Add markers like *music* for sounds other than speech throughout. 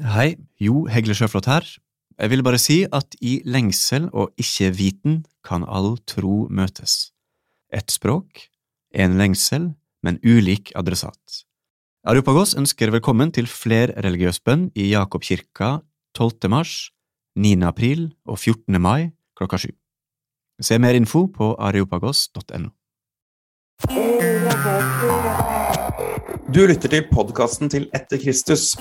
Hei, Jo Hegle Sjøflot her. Jeg vil bare si at i lengsel og ikke-viten kan all tro møtes. Ett språk, en lengsel, men ulik adressat. Arupagos ønsker velkommen til flerreligiøs bønn i Jakobkirka 12. mars, 9. april og 14. mai klokka sju. Se mer info på areopagos.no. Du lytter til podkasten til Etter Kristus.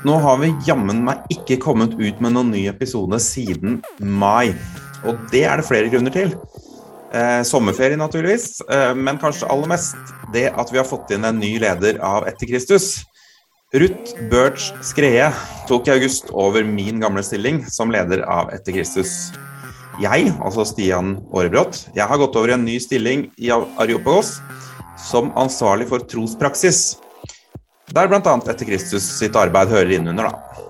Nå har vi jammen meg ikke kommet ut med noen ny episode siden mai. Og det er det flere grunner til. Eh, sommerferie, naturligvis, eh, men kanskje aller mest det at vi har fått inn en ny leder av Etter Kristus. Ruth Birch Skreie tok i august over min gamle stilling som leder av Etter Kristus. Jeg, altså Stian Aarebrot, jeg har gått over i en ny stilling i Areopagos som ansvarlig for trospraksis. Der bl.a. Etter Kristus sitt arbeid hører innunder, da.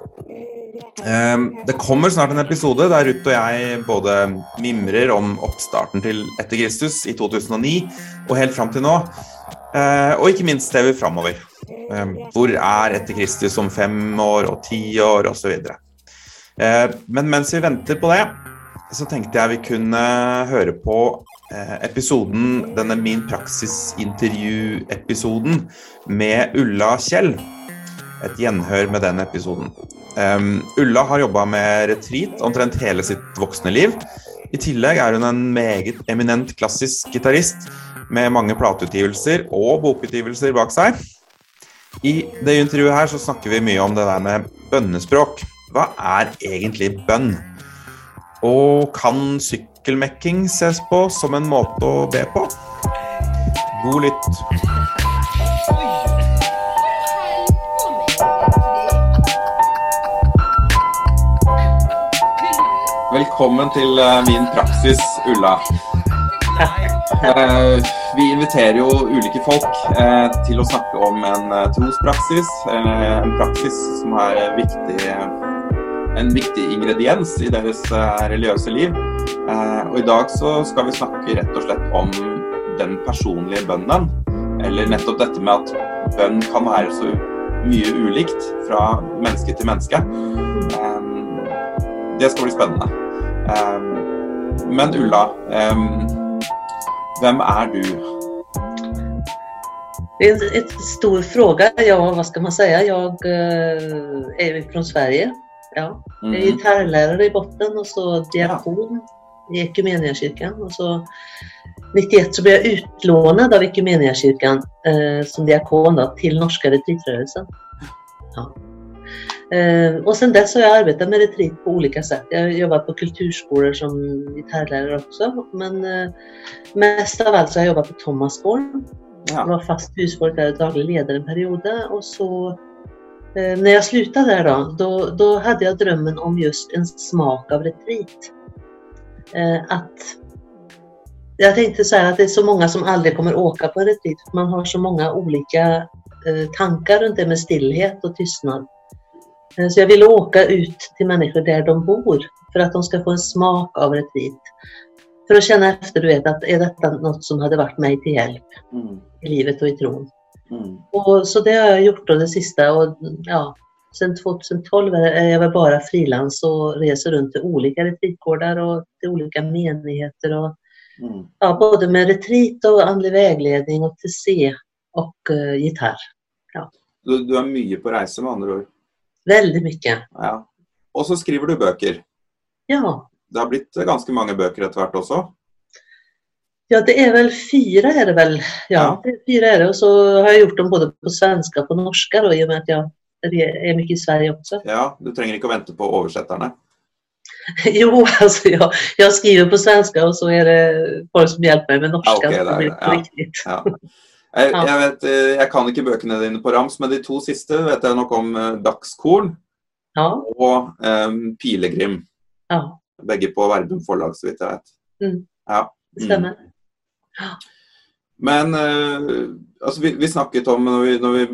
Ehm, det kommer snart en episode der Ruth og jeg både mimrer om oppstarten til Etter Kristus i 2009 og helt fram til nå. Och og ikke minst ser vi framover. Ehm, hvor er Etter Kristus om fem år og ti år osv. Ehm, men mens vi venter på det, så tenkte jeg vi kunne høre på Eh, episoden, denne Min praksis-intervju-episoden med Ulla Kjell. Et gjenhør med den episoden. Um, Ulla har jobba med retreat omtrent hele sitt voksne liv. I tillegg er hun en meget eminent klassisk gitarist med mange plateutgivelser og bokutgivelser bak seg. I det intervjuet her så snakker vi mye om det der med bønnespråk. Hva er egentlig bønn? Og kan sykkelmekking ses på som en måte å be på? God lytt. Velkommen til eh, min praksis, Ulla. Eh, vi inviterer jo ulike folk eh, til å snakke om en trospraksis. en praksis som er viktig, en viktig ingrediens i deres eh, religiøse liv. Eh, og i dag så skal vi snakke rett og slett om den personlige bønnen. Eller nettopp dette med at bønn kan være så mye ulikt fra menneske til menneske. Eh, det skal bli spennende. men Ulla, hvem er du? Det är en stor fråga. Ja, vad ska man säga? Jag är från Sverige. Ja. Jag är Mhm. gitarrlärare i botten och så diakon i Equmeniakyrkan. Och så 91 så blev jag utlånad av Equmeniakyrkan eh, som diakon då, till norska retreatrörelsen. Ja. Eh, och sen dess har jag arbetat med retreat på olika sätt. Jag har jobbat på kulturskolor som gitarrlärare också. Men eh, mest av allt så har jag jobbat på Thomasgården jag Ja. var fast husfolk där och daglig ledare en period och så när jag slutade där då, då, då hade jag drömmen om just en smak av retreat. Eh, att jag tänkte så här att det är så många som aldrig kommer åka på en retreat. Man har så många olika eh, tankar runt det med stillhet och tystnad. Eh, så jag ville åka ut till människor där de bor för att de ska få en smak av retreat. För att känna efter, du vet, att är detta något som hade varit mig till hjälp? Mm. i livet och i tron. Mm. Och, så det har jag gjort då det sista och ja, sen 2012 är jag väl bara frilans och reser runt till olika retreatgårdar och till olika menigheter och Mm. ja, både med retreat och andlig vägledning och till C och eh, gitarr. Du, du er mye på reise, med andre ord. Väldigt mycket. Ja. Og så skriver du bøker. Ja, Det har blitt ganske mange bøker etter hvert også. Ja det är väl fyra är det väl. Ja, Ja. Det fyra är det och så har jag gjort dem både på svenska och på norska då i och med att jag är mycket i Sverige också. Ja, Du trenger ikke å vente på oversetterne. *laughs* Jo, alltså jag, jag skriver på svenska och så är det folk som hjälper mig med norska. Ja, där, det på riktigt. Ja. Jeg, *laughs* Ja. jeg, vet, eh, jeg kan ikke bøkene dine på rams, men de to siste vet jeg nok om eh, Dagskorn Ja, og um, Pilegrim. ja, Begge på Verdum forlag, så vidt jeg vet. Mm. Ja. det stämmer. Men eh, altså, vi, vi snakket om når vi, når vi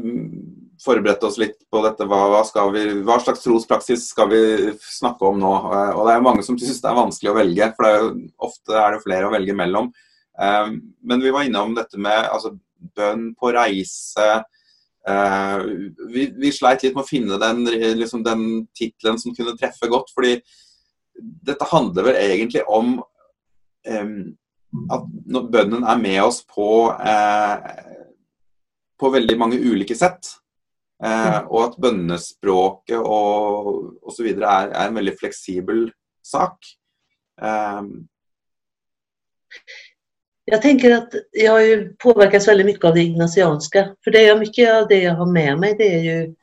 forberedte eh, oss litt på dette, hva, hva, skal vi, hva slags trospraksis skal vi snakke om nå? Og det er mange som syns det er vanskelig å velge, for det er jo, ofte er det flere å velge mellom. Eh, Men vi var innom dette med altså, bønn på reise, Eh, vi, vi sleit litt med å finne den, liksom den tittelen som kunne treffe godt. fordi dette handler vel egentlig om um, at bønnen er med oss på, eh, på veldig mange ulike sett. Eh, og at bønnespråket og osv. Er, er en veldig fleksibel sak. Eh, jag tänker att jag har ju påverkats väldigt mycket av det ignatianska. För det är mycket av det jag har med mig det är ju,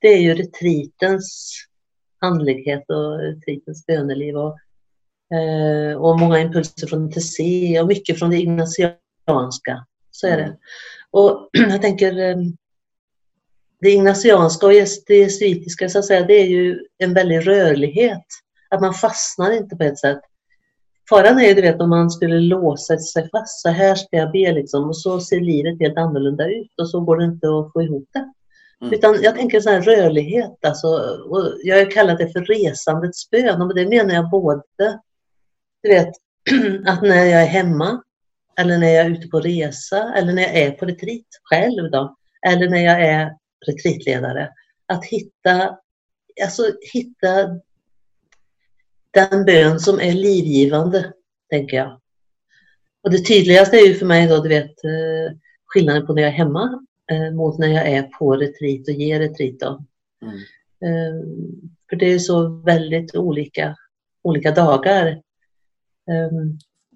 det är ju retreatens andlighet och retreatens böneliv. Och, och många impulser från TC och mycket från det ignatianska. Så är det. Mm. Och *clears throat* jag tänker eh, det ignatianska och det jesuitiska så att säga, det är ju en väldig rörlighet. Att man fastnar inte på ett sätt. Faran är ju, du vet, om man skulle låsa sig fast. Så här ska jag be liksom. Och så ser livet helt annorlunda ut och så går det inte att få ihop det. Mm. Utan jag tänker sån här rörlighet. Alltså, och jag har kallat det för resandets bön. Och det menar jag både, du vet, *clears throat* att när jag är hemma eller när jag är ute på resa eller när jag är på retreat själv då. Eller när jag är retreatledare. Att hitta, alltså hitta den bön som är livgivande, tänker jag. Och det tydligaste är ju för mig då, du vet, eh, skillnaden på när jag är hemma eh, mot när jag är på retreat och ger retreat. Då. Mm. Eh, för det är så väldigt olika, olika dagar.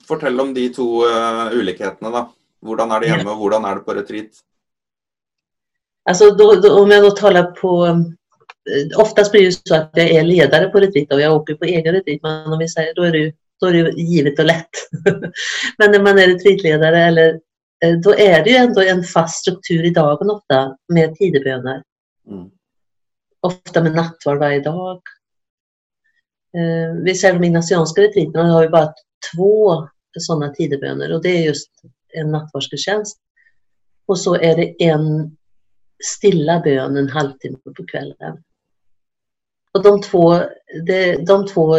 Fortell om de två uh, olikheterna då. Hur är det hemma och hur är det på retreat? Alltså då, då, om jag då talar på Eh, oftast blir det så att jag är ledare på retreat och jag åker på egen retreat. Men om vi säger, då är det, då är det givet och lätt. *laughs* men när man är retreatledare eller eh, då är det ju ändå en fast struktur i dagen ofta med tideböner. Mm. Ofta med nattvard varje dag. Eh, vi säger de ignatianska retreaterna har ju bara två sådana tideböner och det är just en nattvardsgudstjänst. Och så är det en stilla bön en halvtimme på kvällen. Och de två, det, de två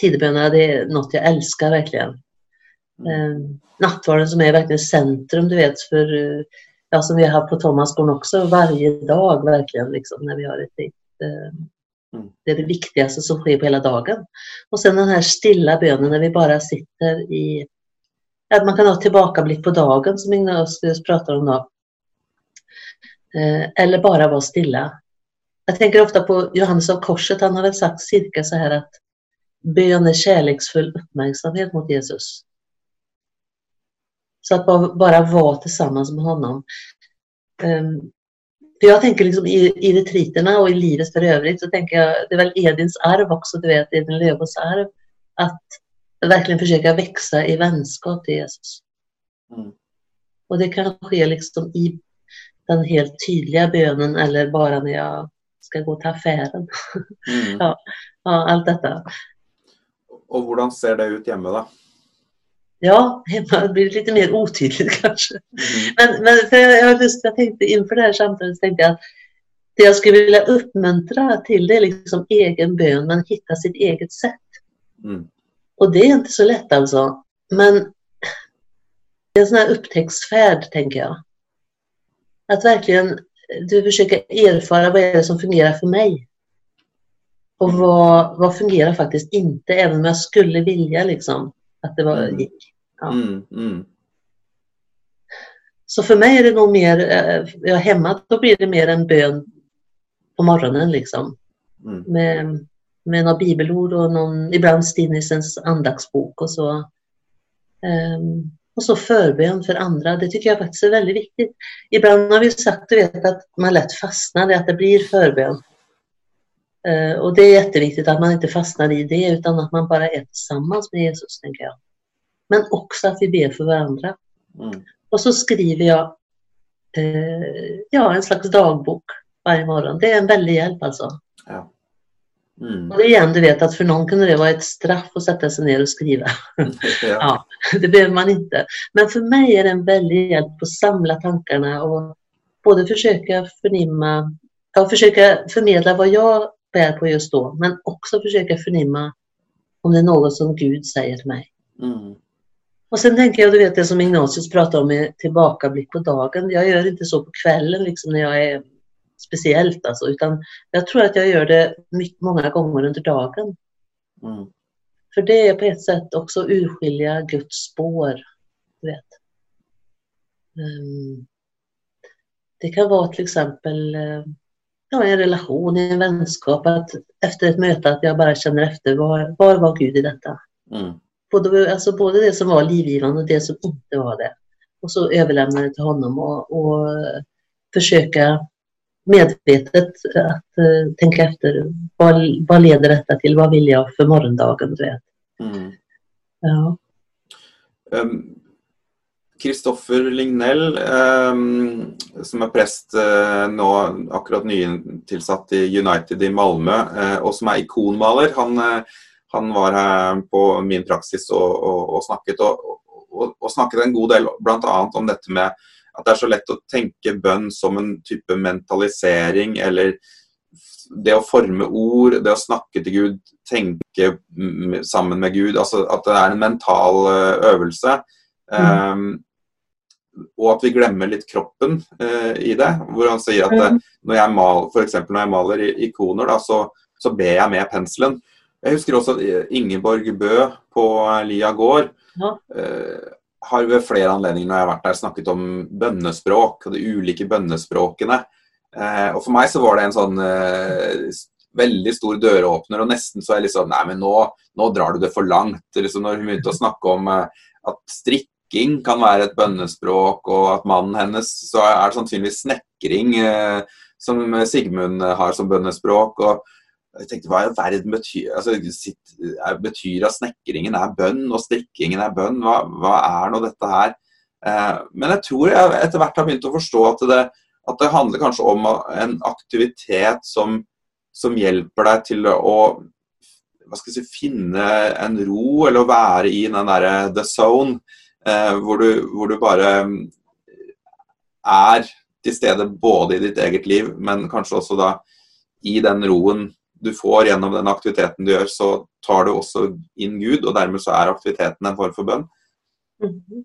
tidebönerna, det är något jag älskar verkligen. Eh, nattvarden som är verkligen centrum, du vet, för ja, som vi har på Thomasgården också, varje dag verkligen, liksom, när vi har ett eh, mm. Mm. Det är det viktigaste som sker på hela dagen. Och sen den här stilla bönen när vi bara sitter i... Att man kan ha tillbakablick på dagen som Ignatius pratar om då. Eh, eller bara vara stilla. Jag tänker ofta på Johannes av Korset, han har väl sagt cirka så här att bön är kärleksfull uppmärksamhet mot Jesus. Så att bara vara tillsammans med honom. Ehm, för jag tänker liksom i, i retriterna och i livet för övrigt så tänker jag, det är väl Edins arv också, du vet, Edin Lövås arv, att verkligen försöka växa i vänskap till Jesus. Mm. Och det kan ske liksom i den helt tydliga bönen eller bara när jag ska gå till affären. Mm. *laughs* ja, ja, allt detta. Och hur ser det ut hemma då? Ja, *laughs* hemma blir det lite mer otydligt *laughs* kanske. Mm. Men, men för jag, jag, just, jag tänkte inför det här samtalet tänkte jag att det jag skulle vilja uppmuntra till det är liksom egen bön, men hitta sitt eget sätt. Mm. Och det är inte så lätt alltså. Men det är en sån här upptäcktsfärd, tänker jag. Att verkligen du försöker erfara vad är det som fungerar för mig. Och vad, vad fungerar faktiskt inte, även om jag skulle vilja liksom att det var, mm. gick. Ja. Mm, mm. Så för mig är det nog mer, eh, ja, hemma då blir det mer en bön på morgonen liksom. Mm. Med, med några bibelord och någon, ibland Stinnisens andaktsbok och så. Um, och så förbön för andra, det tycker jag faktiskt är väldigt viktigt. Ibland har vi sagt du vet, att man lätt fastnar i att det blir förbön. Uh, och det är jätteviktigt att man inte fastnar i det utan att man bara är tillsammans med Jesus, tänker jag. Men också att vi ber för varandra. Mm. Och så skriver jag uh, ja, en slags dagbok varje morgon. Det är en väldig hjälp alltså. Ja. Mm. Och igen, du vet att för någon kunde det vara ett straff att sätta sig ner och skriva. *laughs* ja. ja. det behöver man inte. Men för mig är det en väldig hjälp att samla tankarna och både försöka förnimma, ja, försöka förmedla vad jag bär på just då, men också försöka förnimma om det är något som Gud säger till mig. Mm. Och sen tänker jag, du vet det som Ignatius pratar om med tillbakablick på dagen. Jag gör inte så på kvällen liksom när jag är speciellt alltså, utan jag tror att jag gör det mycket, många gånger under dagen. Mm. För det är på ett sätt också urskilja Guds spår. Du vet. Um, det kan vara till exempel ja, en relation, en vänskap, att efter ett möte att jag bara känner efter, var, var var Gud i detta? Mm. Både, alltså både det som var livgivande och det som inte var det. Och så överlämna det till honom och, och försöka medvetet att uh, tänka efter vad, vad leder detta till? Vad vill jag för morgondagen? Du vet. Mm. Ja. Kristoffer Lignell, um, som er prest uh, nå akkurat nytilsatt i United i Malmö, uh, og som er ikonmaler, han, uh, han var her på min praksis og, og, og snakket, og, og, snakket en god del bl.a. om dette med at det er så lett å tenke bønn som en type mentalisering eller det å forme ord, det å snakke til Gud, tenke sammen med Gud, altså at det er en mental eh, øvelse. Mm. Um, og at vi glemmer litt kroppen uh, i det. Hvor han sier at det, mm. når jeg maler, for når jeg maler ikoner, da, så, så, ber jeg med penselen. Jeg husker også at Ingeborg Bø på Lia gård ja. uh, har ved flere anledninger når jeg har vært der snakket om bønnespråk og de ulike bønnespråkene. Eh, og for meg så var det en sånn eh, veldig stor døråpner, og nesten så er liksom Nei, men nå drar du det for langt. Liksom når hun begynte å snakke om eh, at Snekking kan være et bønnespråk, og at mannen hennes så er det sannsynligvis snekring eh, som Sigmund har som bønnespråk. og jeg tenkte, Hva i verden betyr altså, sitt, betyr at snekringen er bønn og strikkingen er bønn? Hva, hva er nå dette her? Eh, men jeg tror jeg etter hvert har begynt å forstå at det, at det handler kanskje om en aktivitet som, som hjelper deg til å hva skal jeg si, finne en ro, eller å være i den derre eh, the zone, eh, hvor, du, hvor, du, bare er til stede både i ditt eget liv, men kanskje også da i den roen du får gjennom den aktiviteten du gjør, så tar du også inn Gud, og dermed så er aktiviteten en form for bønn. Mm -hmm.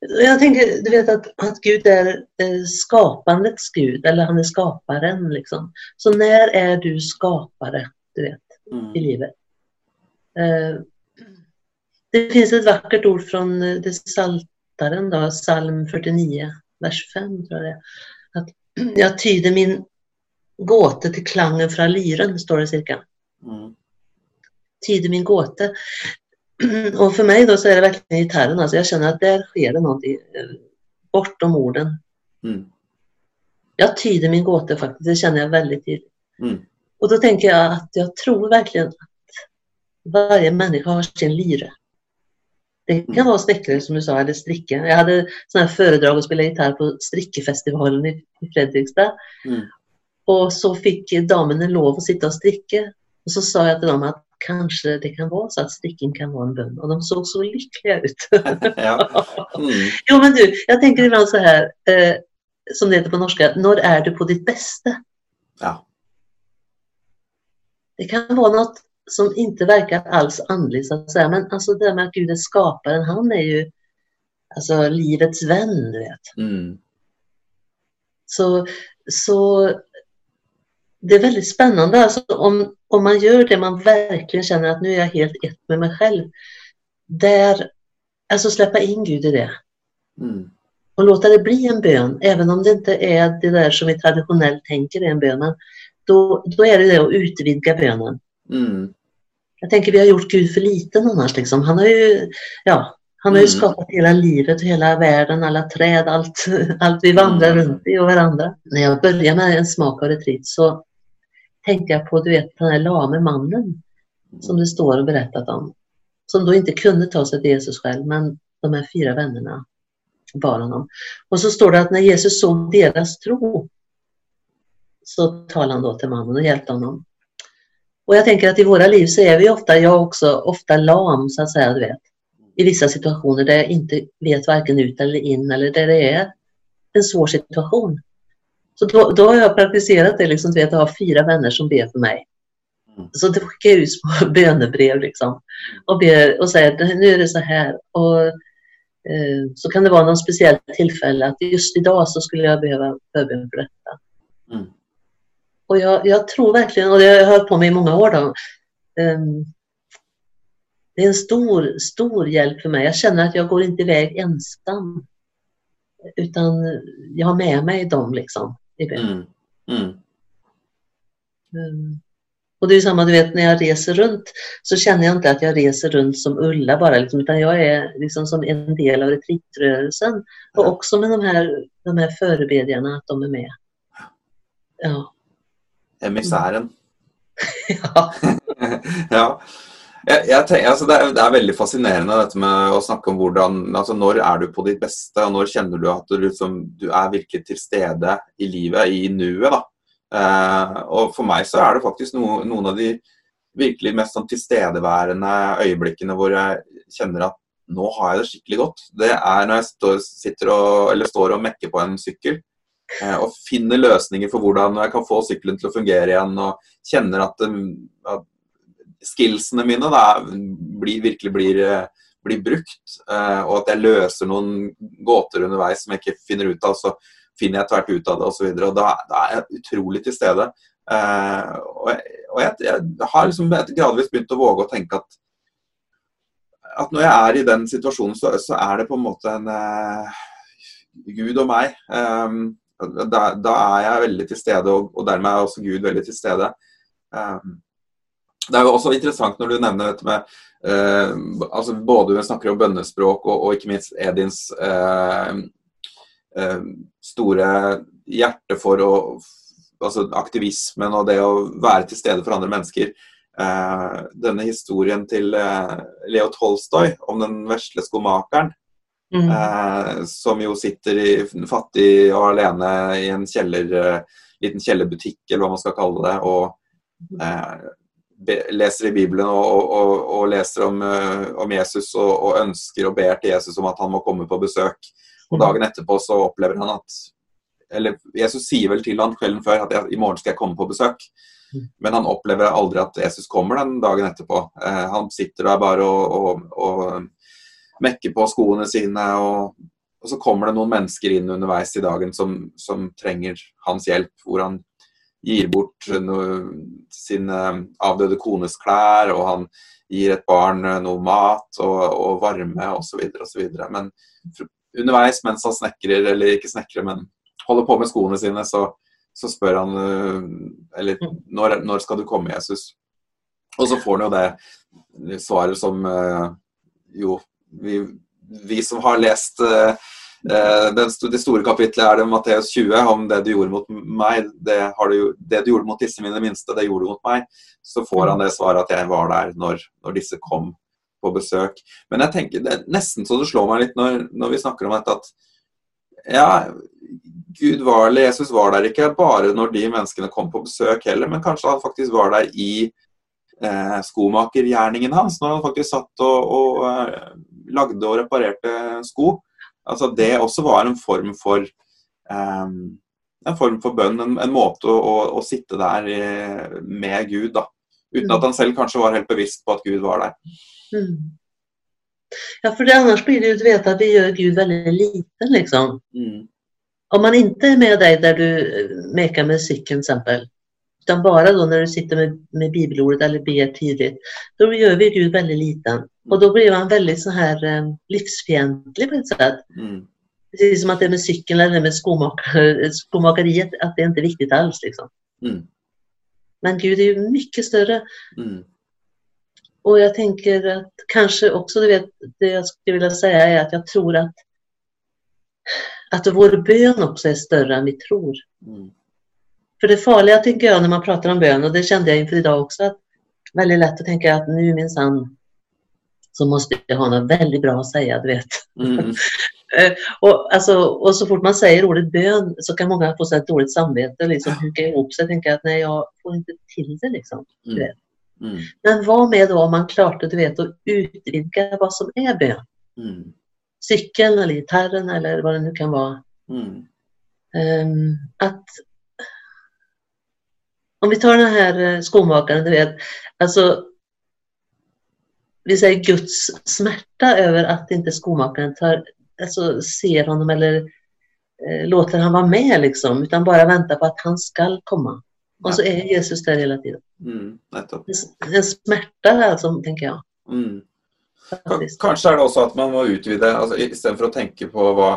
Jag tänker, du vet att, att Gud är eh, skapandets Gud, eller han är skaparen. Liksom. Så när är du skapare, du vet, mm. i livet? Eh, det finns ett vackert ord från eh, det Saltaren, då, psalm 49, vers 5 tror jag. Att *clears throat* jag tyder min gåte till klangen från lyren, står det cirka. Mm. Tyder min gåte. *clears throat* Och för mig då så är det verkligen gitarren. Alltså jag känner att där sker det någonting eh, bortom orden. Mm. Jag tyder min gåta faktiskt, det känner jag väldigt tydligt. Mm. Och då tänker jag att jag tror verkligen att varje människa har sin lyra. Det kan vara snickare som du sa, eller stricka. Jag hade sådana här föredrag och spela gitarr på Strickefestivalen i, Fredrikstad. Mm. Och så fick damerna lov att sitta och stricka. Och så sa jag till dem att kanske det kan vara så att sticken kan vara en bön. Och de såg så lyckliga ut. *laughs* ja. mm. Jo men du, jag tänker ibland så här, eh, som det heter på norska, när är du på ditt bästa? Ja. Det kan vara något som inte verkar alls andligt så att säga, men alltså det med att Gud är skaparen, han är ju alltså livets vän, du vet. Mm. Så, så det är väldigt spännande alltså, om, om man gör det man verkligen känner att nu är jag helt ett med mig själv. Där, alltså släppa in Gud i det. Mm. Och låta det bli en bön, även om det inte är det där som vi traditionellt tänker är en bön. Då, då är det det att utvidga bönen. Mm. Jag tänker vi har gjort Gud för liten annars. Liksom. Han har ju, ja, han har ju mm. skapat hela livet hela världen, alla träd, allt, *laughs* allt vi vandrar mm. runt i och varandra. När jag började med en smak av retreat så tänkte jag på du vet, den här lame mannen som det står och berättat om. Som då inte kunde ta sig till Jesus själv, men de här fyra vännerna bar honom. Och så står det att när Jesus såg deras tro så talade han då till mannen och hjälpte honom. Och jag tänker att i våra liv så är vi ofta, jag också, ofta lam så att säga, du vet. I vissa situationer där jag inte vet varken ut eller in eller där det är en svår situation. Så då, då har jag praktiserat det, liksom, att jag har fyra vänner som ber för mig. Så då skickar jag ut små *laughs* bönebrev liksom. Och, ber, och säger nu är det så här. Och, eh, så kan det vara någon speciellt tillfälle att just idag så skulle jag behöva förbön för detta. Mm. Och jag, jag, tror verkligen, och det har jag hört på mig i många år då, um, det är en stor, stor hjälp för mig. Jag känner att jag går inte iväg ensam. Utan jag har med mig dem liksom. Mm. Mm. Um, och det är samma, du vet, när jag reser runt så känner jag inte att jag reser runt som Ulla bara, liksom, utan jag är liksom som en del av retreatrörelsen. Och också med de här, de här förebedjarna, att de är med. Ja. Emissären. ja. *laughs* ja. Jeg, jeg tenker, altså det, er, det, er, veldig fascinerende dette med å snakke om hvordan altså Når er du på ditt beste, og når kjenner du at du, liksom, du er virkelig til stede i livet, i nuet. da. Eh, og For meg så er det faktisk no, noen av de virkelig mest sånn tilstedeværende øyeblikkene hvor jeg kjenner at nå har jeg det skikkelig godt. Det er når jeg står, sitter og, eller står og mekker på en sykkel. Eh, og finner løsninger for hvordan jeg kan få sykkelen til å fungere igjen. Og kjenner at, eh, at skillsene mine da, blir, virkelig blir, eh, blir brukt. Eh, uh, og at jeg løser noen gåter underveis som jeg ikke finner ut av. Så finner jeg tvert ut av det osv. Da, da er jeg utrolig til stede. Uh, og jeg, og jeg, jeg har liksom gradvis begynt å våge å tenke at at når jeg er i den situasjonen, så, så er det på en måte en uh, Gud og meg. Um, da, da, er jeg veldig til stede, og, og, dermed er også Gud veldig til stede. Um, det er jo også interessant når du nevner dette med uh, altså Både vi snakker om bønnespråk og, og ikke minst Edins uh, uh, store hjerte for å, altså aktivismen og det å være til stede for andre mennesker. Eh, denne historien til eh, Leo Tolstoy om den vesle skomakeren. Mm. Eh, som jo sitter i, fattig og alene i en kjeller, liten kjellerbutikk, eller hva man skal kalle det. og leser i Bibelen og, og, og leser om, uh, om Jesus og, og, ønsker og ber til Jesus om at han må komme på besøk. Og Dagen etterpå så opplever han at Eller Jesus sier vel til han kvelden før at i morgen skal jeg komme på besøk. Men han opplever aldri at Jesus kommer den dagen etterpå. Uh, han sitter der bare og, og, mekker på skoene sine. Og, så kommer det noen mennesker inn underveis i dagen som, som trenger hans hjelp. Hvor han gir bort sin eh, avdøde kones klær, og han gir et barn eh, noe mat og, og varme osv. osv. Men underveis mens han snekrer, eller ikke snekrer, men holder på med skoene sine, så, så spør han eh, Eller når, når, skal du komme, Jesus? Og så får han jo det svaret som jo vi, vi som har läst Eh, eh det stora kapitlet är det Matteus 20 om det du gjorde mot mig Det, du, det, du gjorde mot disse mine minste, det gjorde du mot mig Så får han det svaret att jag var där när, när disse kom på besök. Men jag tänker, det är nästan så det slår mig lite när, när vi snackar om detta att ja, Gud var, eller Jesus var där inte bara när de människorna kom på besök heller, men kanske han faktiskt var där i eh, skomakergjerningen hans, när han faktiskt satt och, eh, och lagde og reparerte sko. Altså det også var en form for um, en form for bønn, en, en måte å, å, å, sitte der med Gud, da. Uten at han selv kanskje var helt bevisst på at Gud var der. Mm. Ja, för det, annars blir det ju att veta att vi gör Gud väldigt liten liksom. Mm. Om man inte är med dig där du eh, mekar med cykeln till exempel, utan bara då när du sitter med, med bibelordet eller ber tidigt, då gör vi Gud väldigt liten. Och då blir man väldigt så här eh, livsfientlig på ett sätt. Mm. Precis som att det med cykeln eller med skomakar, *laughs* skomakeriet, att det är inte viktigt alls. Liksom. Mm. Men Gud är ju mycket större. Mm. Och jag tänker att kanske också, du vet, det jag skulle vilja säga är att jag tror att, att vår bön också är större än vi tror. Mm. För det farliga tycker jag när man pratar om bön, och det kände jag inför idag också, att väldigt lätt att tänka att nu minsann så måste jag ha något väldigt bra att säga, du vet. Mm. *laughs* Eh, och, alltså, och så fort man säger ordet bön så kan många få ett dåligt samvete, liksom huka ihop sig och tänka att nej, jag får inte till det liksom. Du mm. vet. Mm. Men vad med då om man klart du vet, att utvidga vad som är bön? Mm. Cykeln eller gitarren eller vad det nu kan vara. Um, att om vi tar den här eh, skomakaren, du vet, alltså vi säger Guds smärta över att inte skomakaren tar, alltså, ser honom eller eh, låter han vara med liksom, utan bara väntar på att han ska komma. Och så är Jesus där hela tiden. Mm. En, en smärta alltså, tänker jag. Mm. Ka- Faktiskt. Kanskje er det også at man må utvide altså Istedenfor å tenke på hva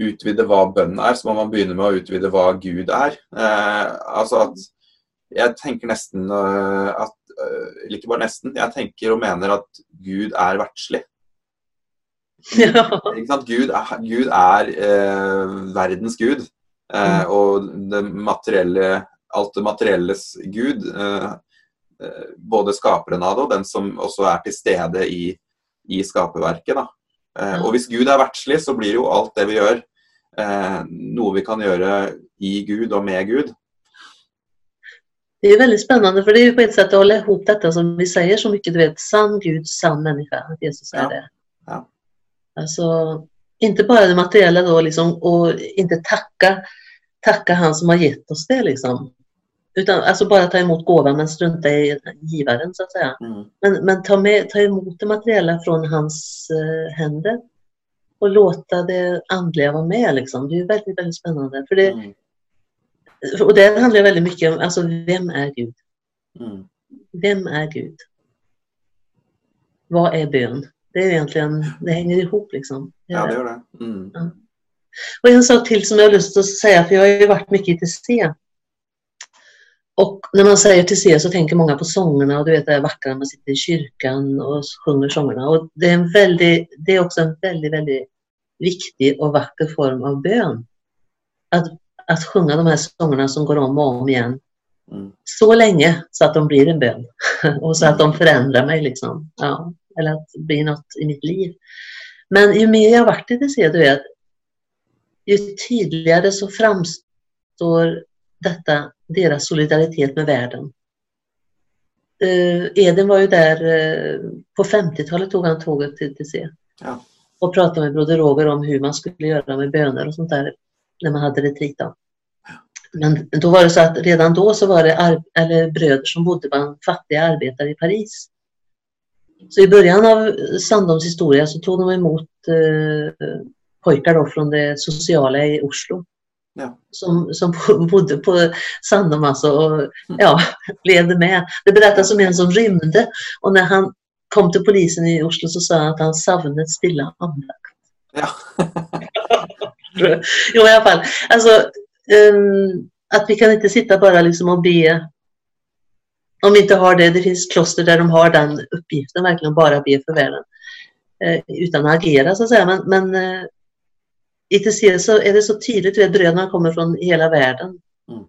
utvide hva bønn er, så må man begynne med å utvide hva Gud er. Eh, altså at Jeg tenker nesten eh, at eh, Eller ikke bare nesten, jeg tenker og mener at Gud er verdslig. *laughs* Ja. Gud er, Gud er eh, verdens gud. Eh, og det materielle, alt det materielles gud. Eh, eh, både skaperen av det, og den som også er til stede i, i skaperverket. Ja. og hvis Gud er verdslig, så blir jo alt det vi gjør, noe vi kan gjøre i Gud og med Gud. Det är väldigt spännande för det är ju på ett sätt att hålla ihop detta som vi säger så mycket, du vet, sann Gud, sann människa, att Jesus är Ja. det. Ja. Alltså, inte bara det materiella då liksom och inte tacka, tacka han som har gett oss det liksom. Utan alltså bara ta emot gåvan men strunta i givaren så att säga. Mm. Men, men ta, med, ta emot det materiella från hans eh, händer och låta det andliga vara med liksom. Det är väldigt, väldigt spännande. För det, Mm. Och det handlar väldigt mycket om, alltså vem är Gud? Mm. Vem är Gud? Vad är bön? Det är egentligen, det hänger ihop liksom. Ja, det gjør det. Mm. Och en sak till som jag har lust att säga, för jag har ju varit mycket i TC. Och när man säger TC så tänker många på sångerna och du vet det här vackra när man sitter i kyrkan och sjunger sångerna. Och det är, en väldigt, det är också en väldigt, väldigt viktig och vacker form av bön. Att, att sjunga de här sångerna som går om och om igen Mm. så länge så att de blir en bön *laughs* och så att de förändrar mig liksom. Ja, eller att det blir något i mitt liv. Men ju mer jag har varit i TC, du vet, ju tydligare så framstår detta, deras solidaritet med världen. Uh, Eden var ju där, eh, på 50-talet tog han tåget till TC Ja. och pratade med Broder Roger om hur man skulle göra med böner och sånt där när man hade retreat. då. Men då var det så att redan då så var det eller bröder som bodde bland fattiga arbetare i Paris. Så i början av Sandholms historia så tog de emot eh, pojkar då från det sociala i Oslo. Ja. Som, som bodde på Sandholm alltså och ja, *laughs* levde med. Det berättas om en som rymde och när han kom till polisen i Oslo så sa han att han savnet stilla andakt. Ja. *laughs* Jo, i alla fall. Alltså, ehm, att vi kan inte sitta bara liksom och be. Om vi inte har det, det finns kloster där de har den uppgiften, verkligen bara be för världen. Eh, utan att agera så att säga. Men, men eh, i TC så är det så tydligt, att bröderna kommer från hela världen. Mm.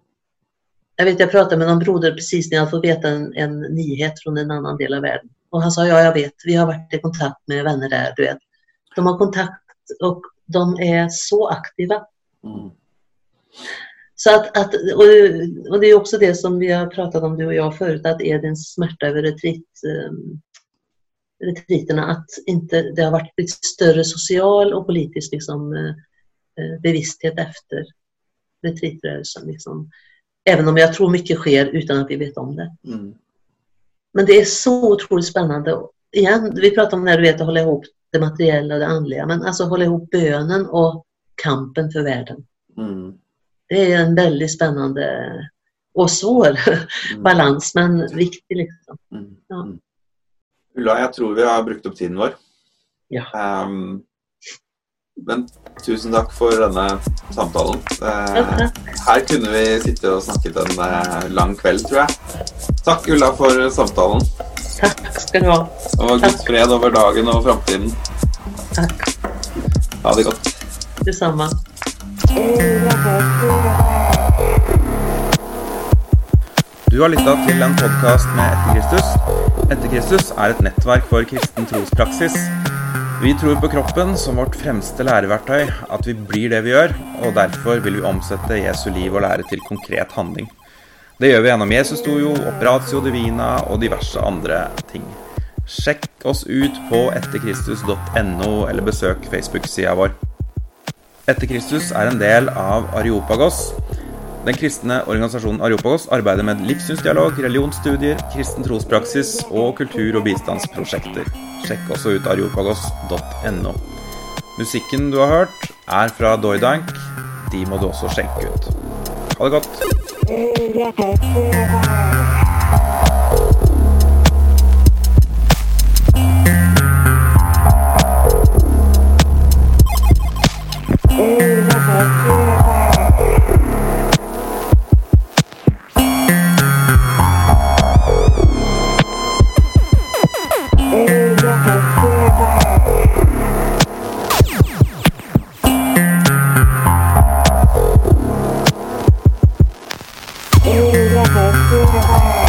Jag vet, jag pratade med någon broder precis när jag fått veta en, en nyhet från en annan del av världen. Och han sa, ja jag vet, vi har varit i kontakt med vänner där, du vet. De har kontakt och de är så aktiva. Mm. Så att, att, och, det är också det som vi har pratat om du och jag förut, att Edens smärta över retreat, um, retriterna, att inte, det har varit lite större social och politisk liksom, eh, bevissthet efter retreatrörelsen. Liksom. Även om jag tror mycket sker utan att vi vet om det. Mm. Men det är så otroligt spännande. Igen, vi pratar om här, du vet, att hålla ihop det materiella och det andliga, men alltså hålla ihop bönen och kampen för världen. Mm. Det är en väldigt spännande och svår Mm. *laughs* balans, men viktig. Liksom. Mm. Ja. Mm. Ulla, jeg tror vi har brukt opp tiden vår. Ja. Ehm, men tusen takk for denne samtalen. Eh, her kunne vi sitte og snakket en eh, lang kveld, tror jeg. Takk, Ulla, for samtalen. Tack ska du ha. Og Guds fred over dagen og framtiden. Tack Ha det godt. detsamma. Du har lytta til en podkast med Etter Kristus. Etter Kristus er et nettverk for kristen trospraksis. Vi tror på kroppen som vårt fremste læreverktøy, at vi blir det vi gjør, og derfor vil vi omsette Jesu liv og lære til konkret handling. Det gjør vi gjennom Jesusstojo, Operatio Divina og diverse andre ting. Sjekk oss ut på etterkristus.no, eller besøk Facebook-sida vår. Etterkristus er en del av Areopagos, Den kristne organisasjonen Areopagos arbeider med livssynsdialog, religionsstudier, kristen trospraksis og kultur- og bistandsprosjekter. Sjekk også ut areopagos.no. Musikken du har hørt, er fra Doidank. De må du også sjekke ut. Ha det godt. Oh, what the fuck? through the.